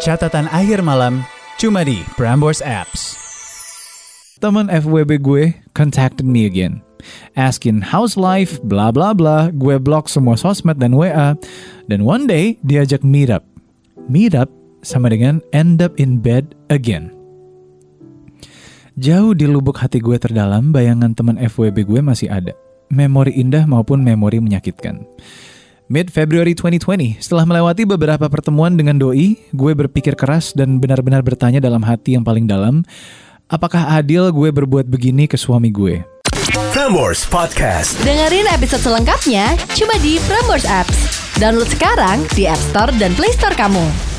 Catatan akhir malam cuma di Prambors Apps. Teman FWB gue contacted me again. Asking how's life, bla bla bla. Gue block semua sosmed dan WA. Dan one day diajak meet up. Meet up sama dengan end up in bed again. Jauh di lubuk hati gue terdalam, bayangan teman FWB gue masih ada. Memori indah maupun memori menyakitkan. Mid-February 2020, setelah melewati beberapa pertemuan dengan doi, gue berpikir keras dan benar-benar bertanya dalam hati yang paling dalam, apakah adil gue berbuat begini ke suami gue? Prambors Podcast. Dengerin episode selengkapnya cuma di Prambors Apps. Download sekarang di App Store dan Play Store kamu.